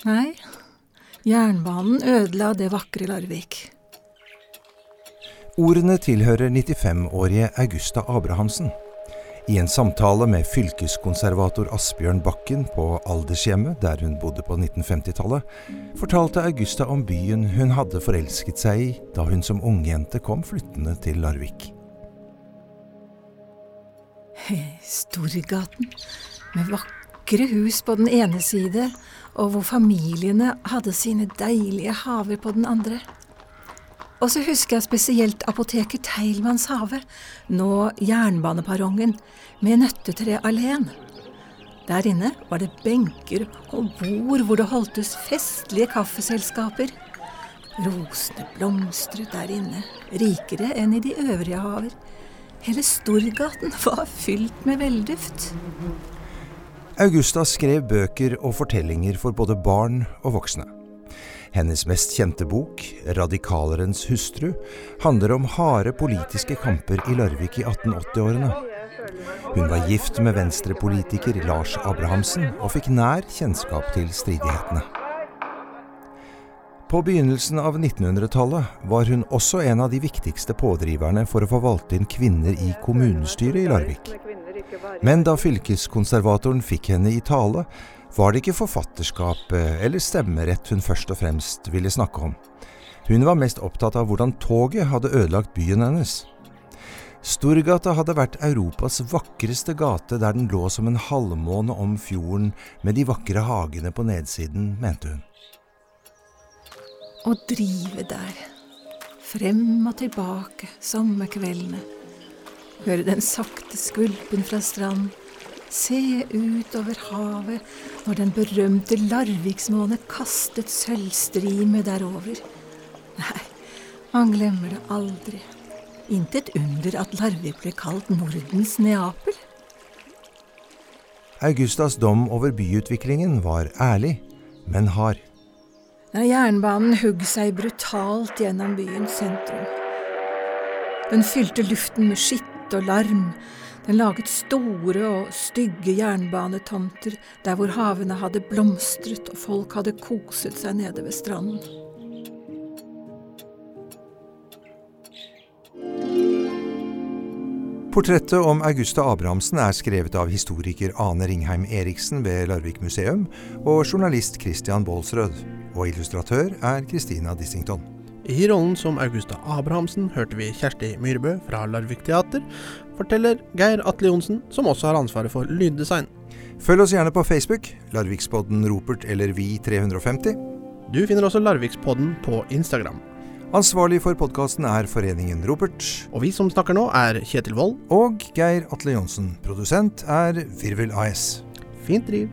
Nei, jernbanen ødela det vakre Larvik. Ordene tilhører 95-årige Augusta Abrahamsen. I en samtale med fylkeskonservator Asbjørn Bakken på aldershjemmet der hun bodde på 1950-tallet, fortalte Augusta om byen hun hadde forelsket seg i da hun som ungjente kom flyttende til Larvik. Storgaten, med vakre hus på den ene side, og hvor familiene hadde sine deilige haver på den andre. Og så husker jeg spesielt apoteket Teilmanns hage, nå jernbaneperrongen, med nøttetre alene. Der inne var det benker og bord hvor det holdtes festlige kaffeselskaper. Rosene blomstret der inne, rikere enn i de øvrige haver. Hele Storgaten var fylt med velduft. Augusta skrev bøker og fortellinger for både barn og voksne. Hennes mest kjente bok, 'Radikalerens hustru', handler om harde politiske kamper i Larvik i 1880-årene. Hun var gift med venstrepolitiker Lars Abrahamsen og fikk nær kjennskap til stridighetene. På begynnelsen av 1900-tallet var hun også en av de viktigste pådriverne for å få valgt inn kvinner i kommunestyret i Larvik. Men da fylkeskonservatoren fikk henne i tale, var det ikke forfatterskap eller stemmerett hun først og fremst ville snakke om. Hun var mest opptatt av hvordan toget hadde ødelagt byen hennes. Storgata hadde vært Europas vakreste gate der den lå som en halvmåne om fjorden med de vakre hagene på nedsiden, mente hun. Å drive der, frem og tilbake sommerkveldene, høre den sakte skvulpen fra strand, se ut over havet når den berømte Larviksmåne kastet sølvstrimet derover. Nei, man glemmer det aldri. Intet under at Larvik ble kalt Nordens Neapel. Augustas dom over byutviklingen var ærlig, men hard. Da jernbanen hugg seg brutalt gjennom byens sentrum. Den fylte luften med skitt og larm. Den laget store og stygge jernbanetomter der hvor havene hadde blomstret og folk hadde koset seg nede ved stranden. Portrettet om Augusta Abrahamsen er skrevet av historiker Ane Ringheim Eriksen ved Larvik museum og journalist Christian Baalsrød. Og illustratør er Christina Dissington. I rollen som Augusta Abrahamsen hørte vi Kjersti Myrbø fra Larvik Teater, forteller Geir Atle Johnsen, som også har ansvaret for lyddesign. Følg oss gjerne på Facebook, Larvikspodden Ropert eller Vi350. Du finner også Larvikspodden på Instagram. Ansvarlig for podkasten er Foreningen Ropert. Og vi som snakker nå, er Kjetil Wold. Og Geir Atle Johnsen. Produsent er Virvel AS. Fint driv.